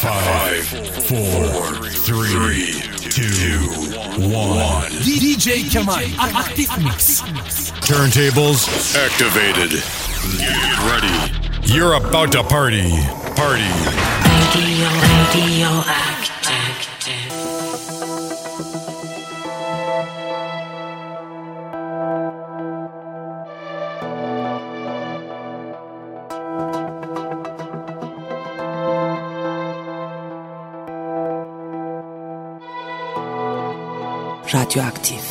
Five, four, three, two, one. DJ Kemal Aktif Mix. Turntables activated. Get ready. You're about to party. Party. Radio, radio active. Radyoaktif.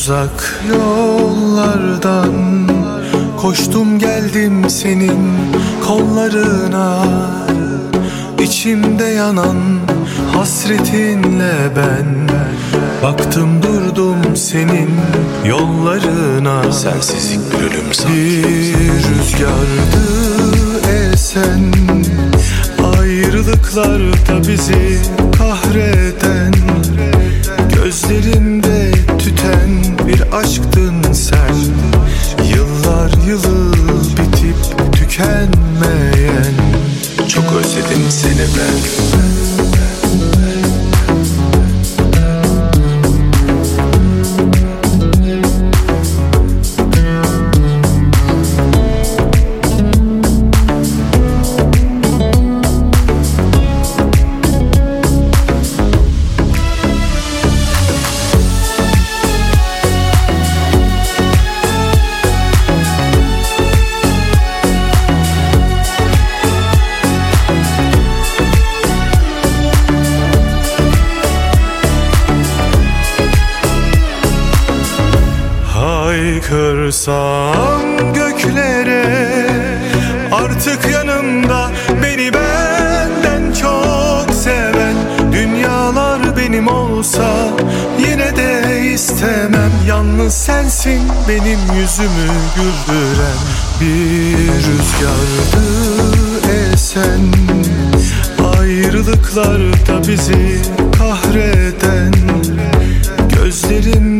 Uzak yollardan. Koştum geldim senin kollarına. İçimde yanan hasretinle ben. Baktım durdum senin yollarına. Sensizlik bir ölüm sanki. Bir rüzgardı esen. Ayrılıklarda bizi kahreden. Gözlerimde bir aşktın sen. Yıllar yılı bitip tükenmeyen. Çok özledim seni ben Haykırsam göklere Artık yanımda beni benden çok seven Dünyalar benim olsa yine de istemem. Yalnız sensin benim yüzümü güldüren Bir rüzgardı esen. Ayrılıklarda bizi kahreden Gözlerimde tüten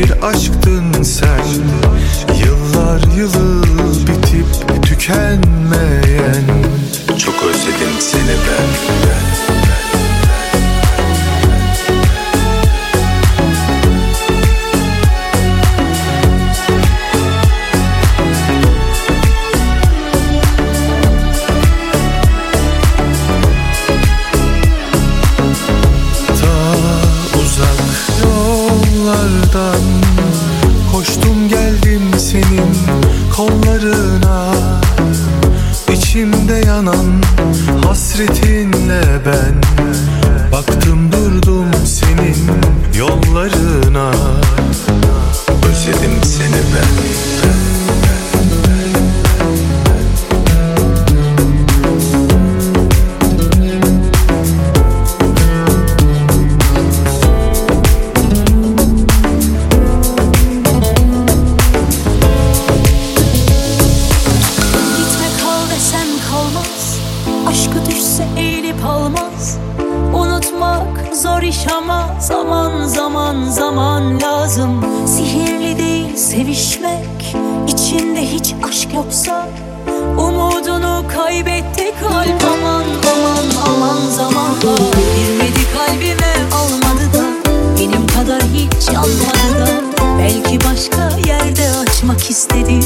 bir aşktın sen. Yıllar yılı bitip tükenmeyen. Çok özledim seni ben Ta sevişmek İçinde hiç aşk yoksa Umudunu kaybetti kalp Aman aman aman zamanla Girmedi kalbime almadı da Benim kadar hiç yanmadı da. Belki başka yerde açmak istedi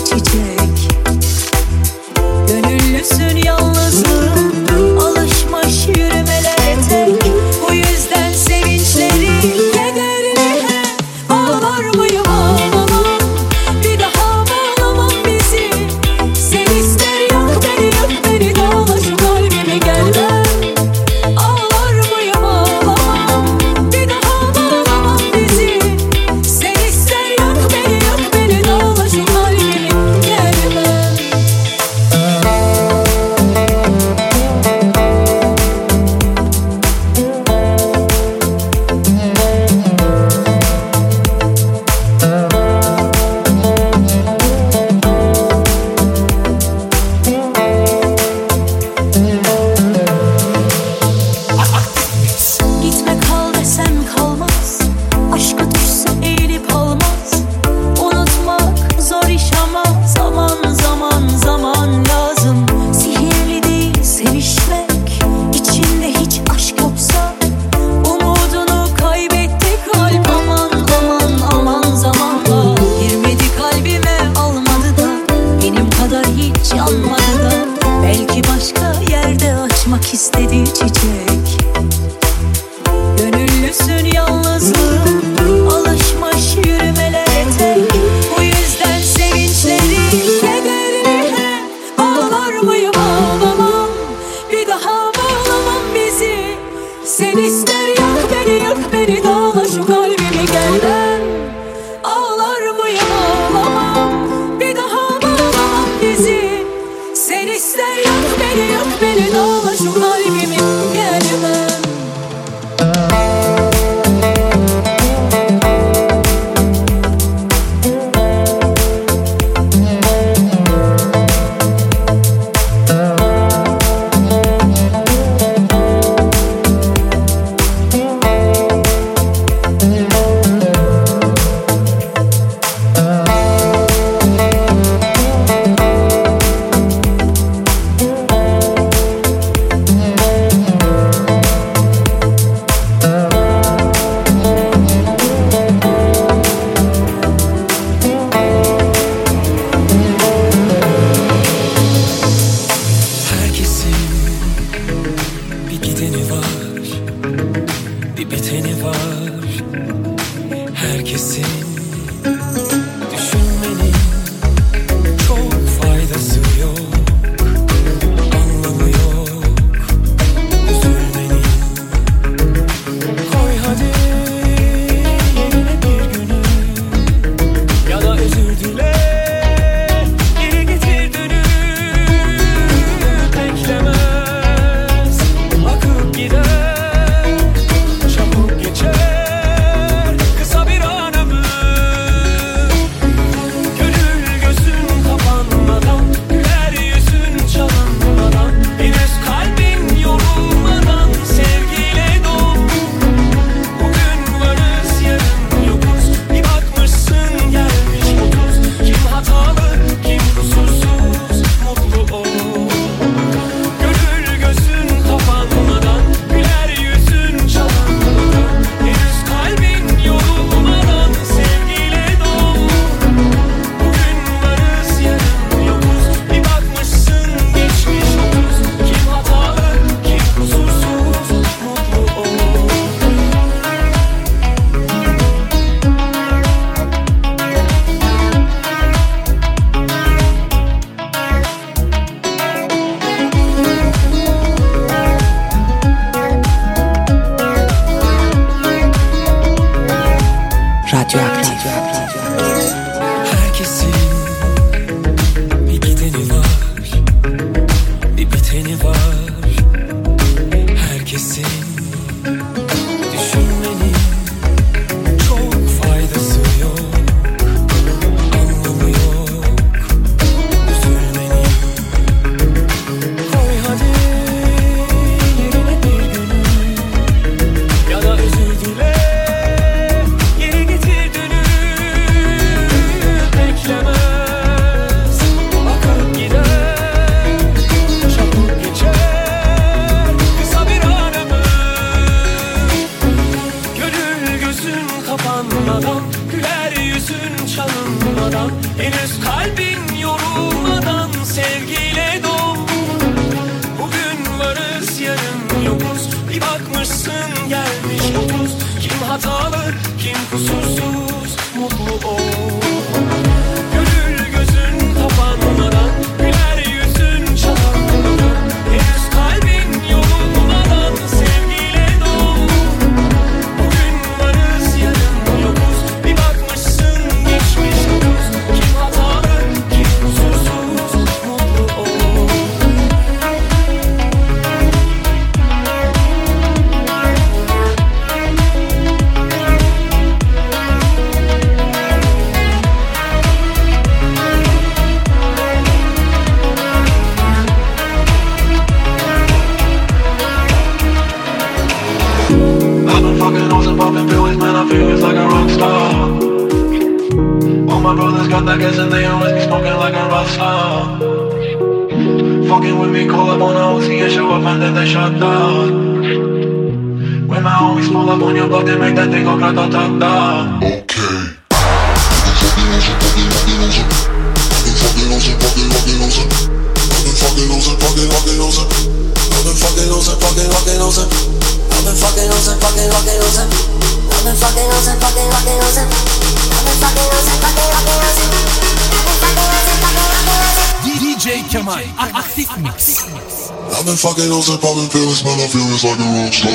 fucking hoes and popping pills, man, I feel it's like a rock star.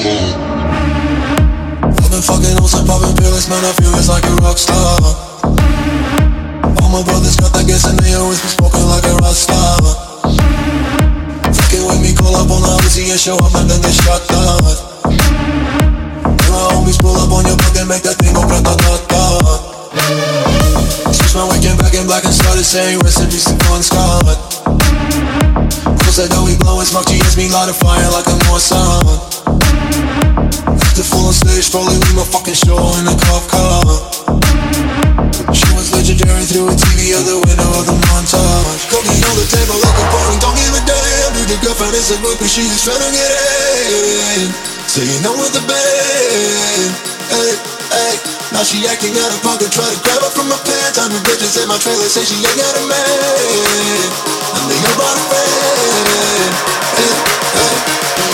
I've been fucking hoes and popping pills, man, I feel it's like a rock star. All my brothers got that gas and they always be smoking like a rock star. Fucking with me, call up on the Uzi and show up and then they shut down. And my homies pull up on your block and make that thing go grata-ta-ta. Switch my weekend back in black and started saying recipes to Bon Scott. Cause I know we blowing smoke, GS me light a fire like a Mossad. The full on stage, probably leave my fucking show in a cop car. She was legendary through a TV out the window of the montage. Cooking on the table like a party, don't give a damn. Dude, the girlfriend is a groupie, she just trying to get in. Saying you know what the band. Hey, hey. Now she acting out of pocket, try to grab her from my pants. I'm the bitches in my trailer, say she ain't got a man. All about a friend. Hey, hey.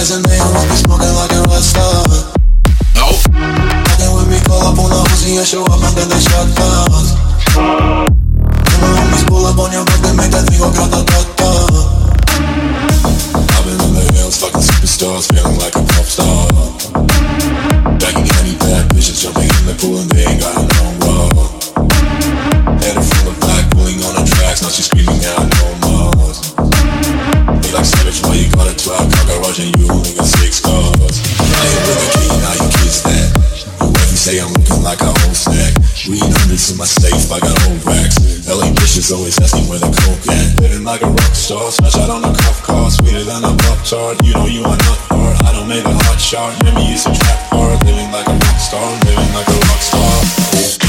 doesn't make like a whole hundreds in my safe, I got old racks. LA bitches always asking where the coke at. Living like a rock star, smash out on a cuff car, sweeter than a pop tart. You know you are not hard, I don't make a hot shot. Maybe it's a trap hard, living like a rock star, living like a rock star.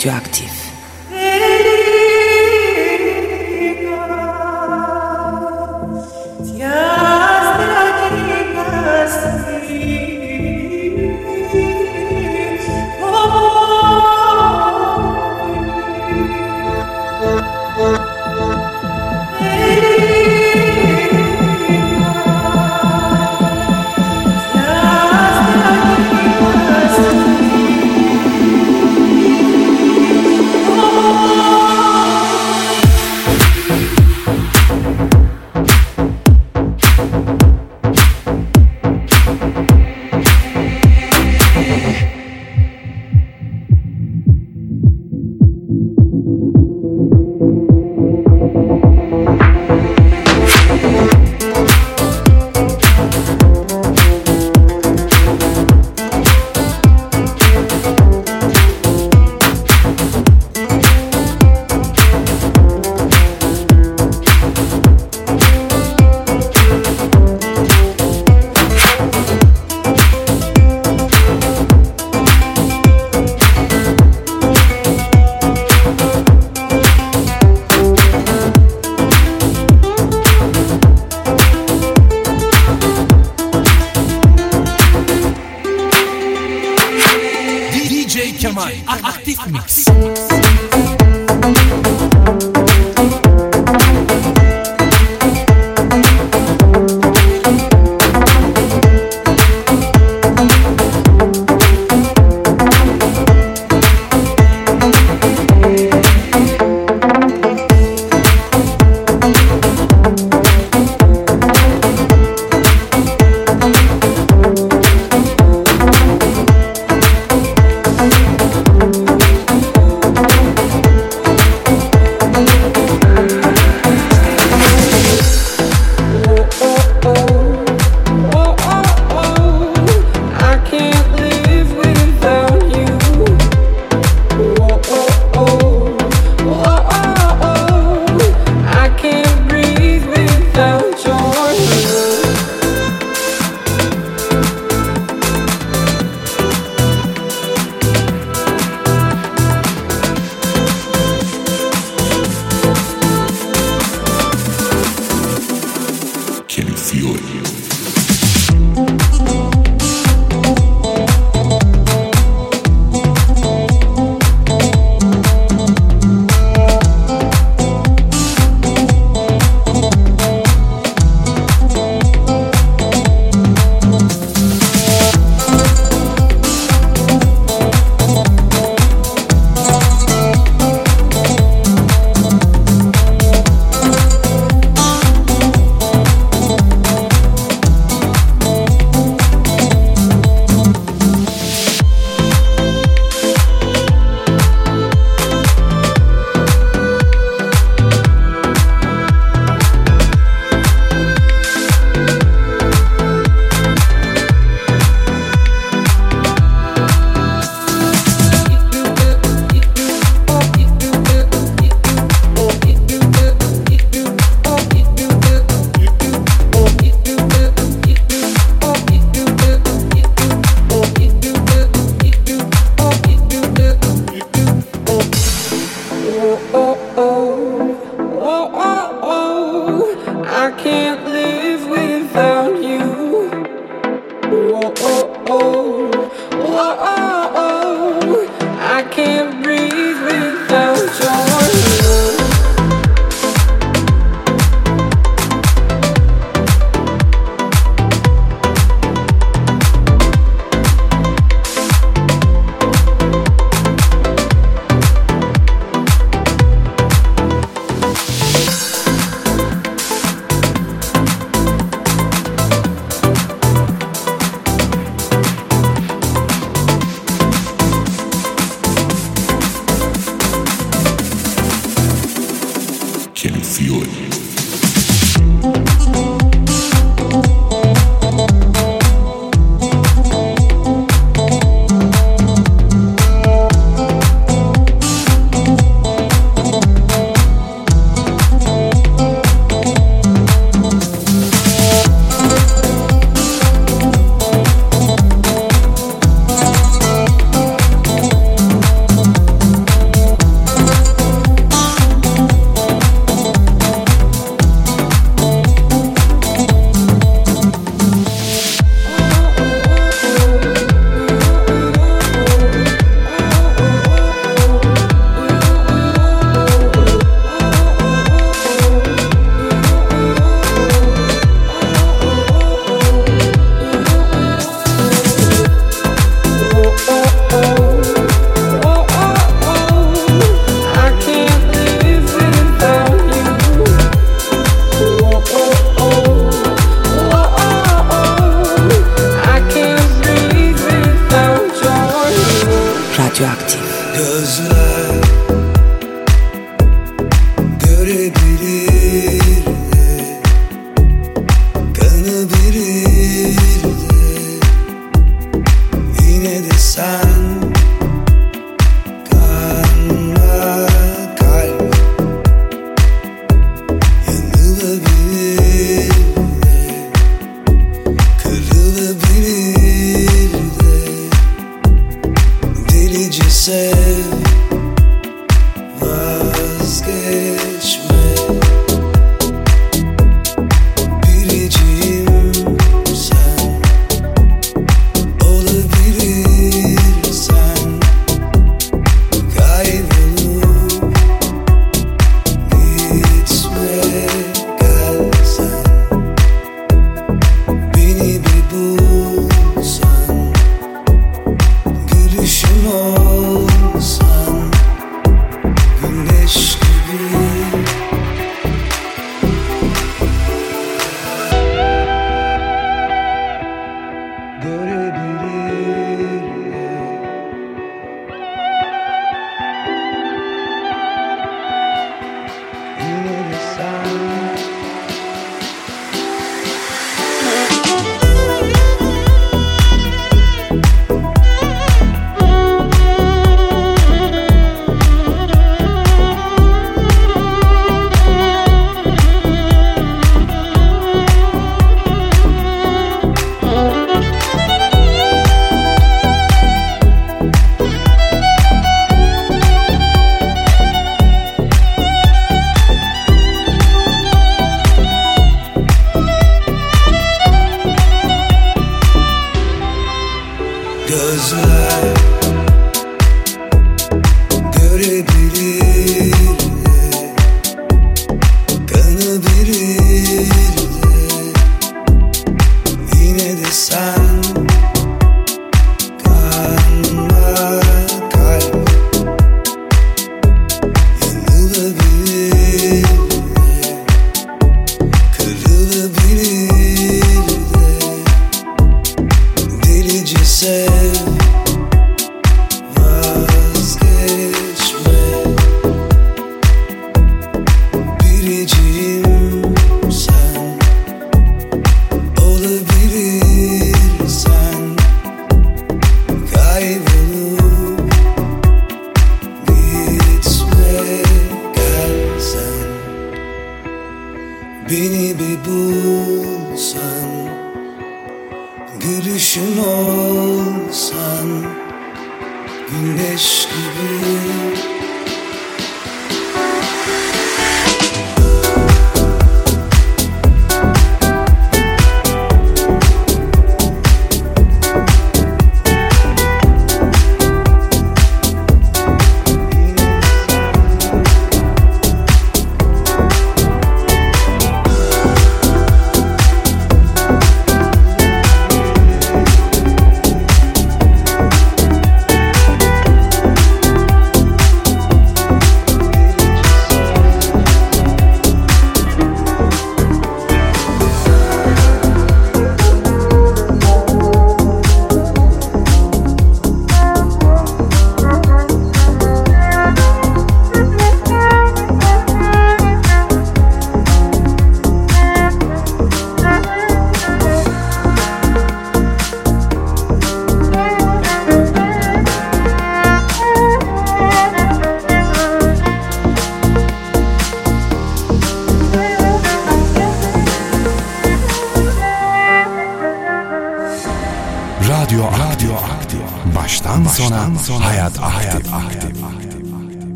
Radioaktiv.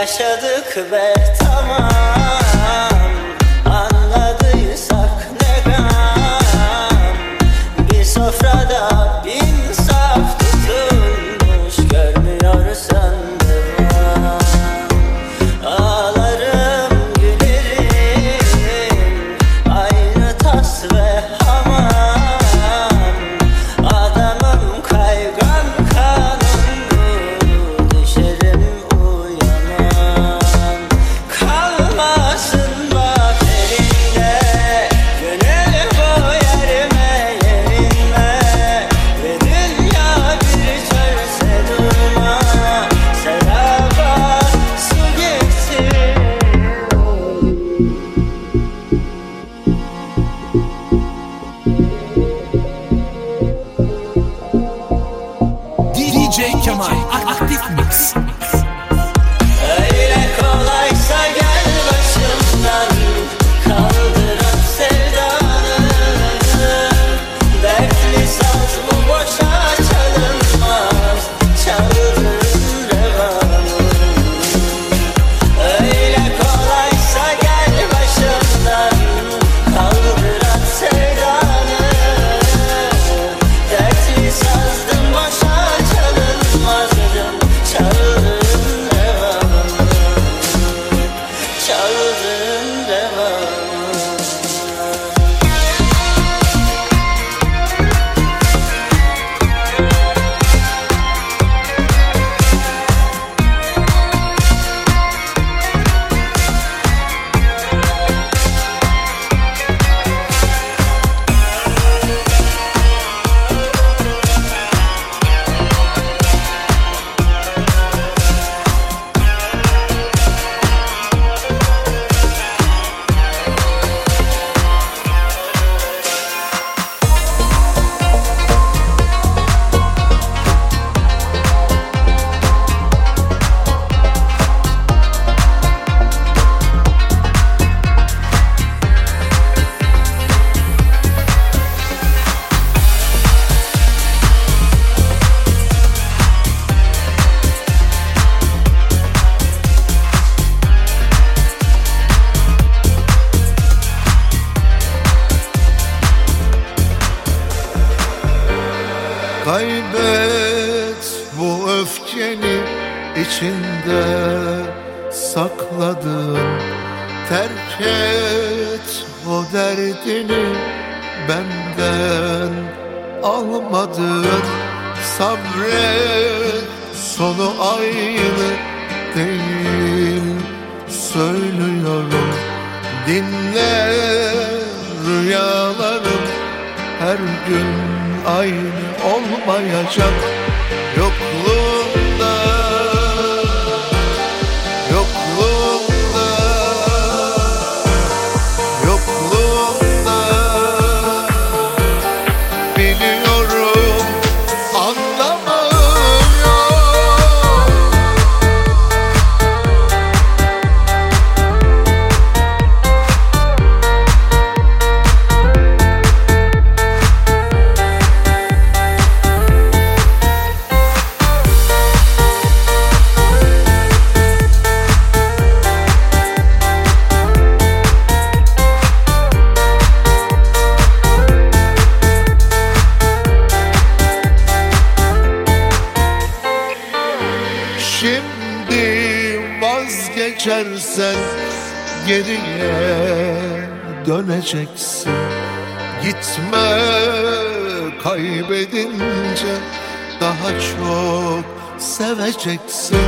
yaşadık be tamam. Döneceksin Gitme kaybedince daha çok seveceksin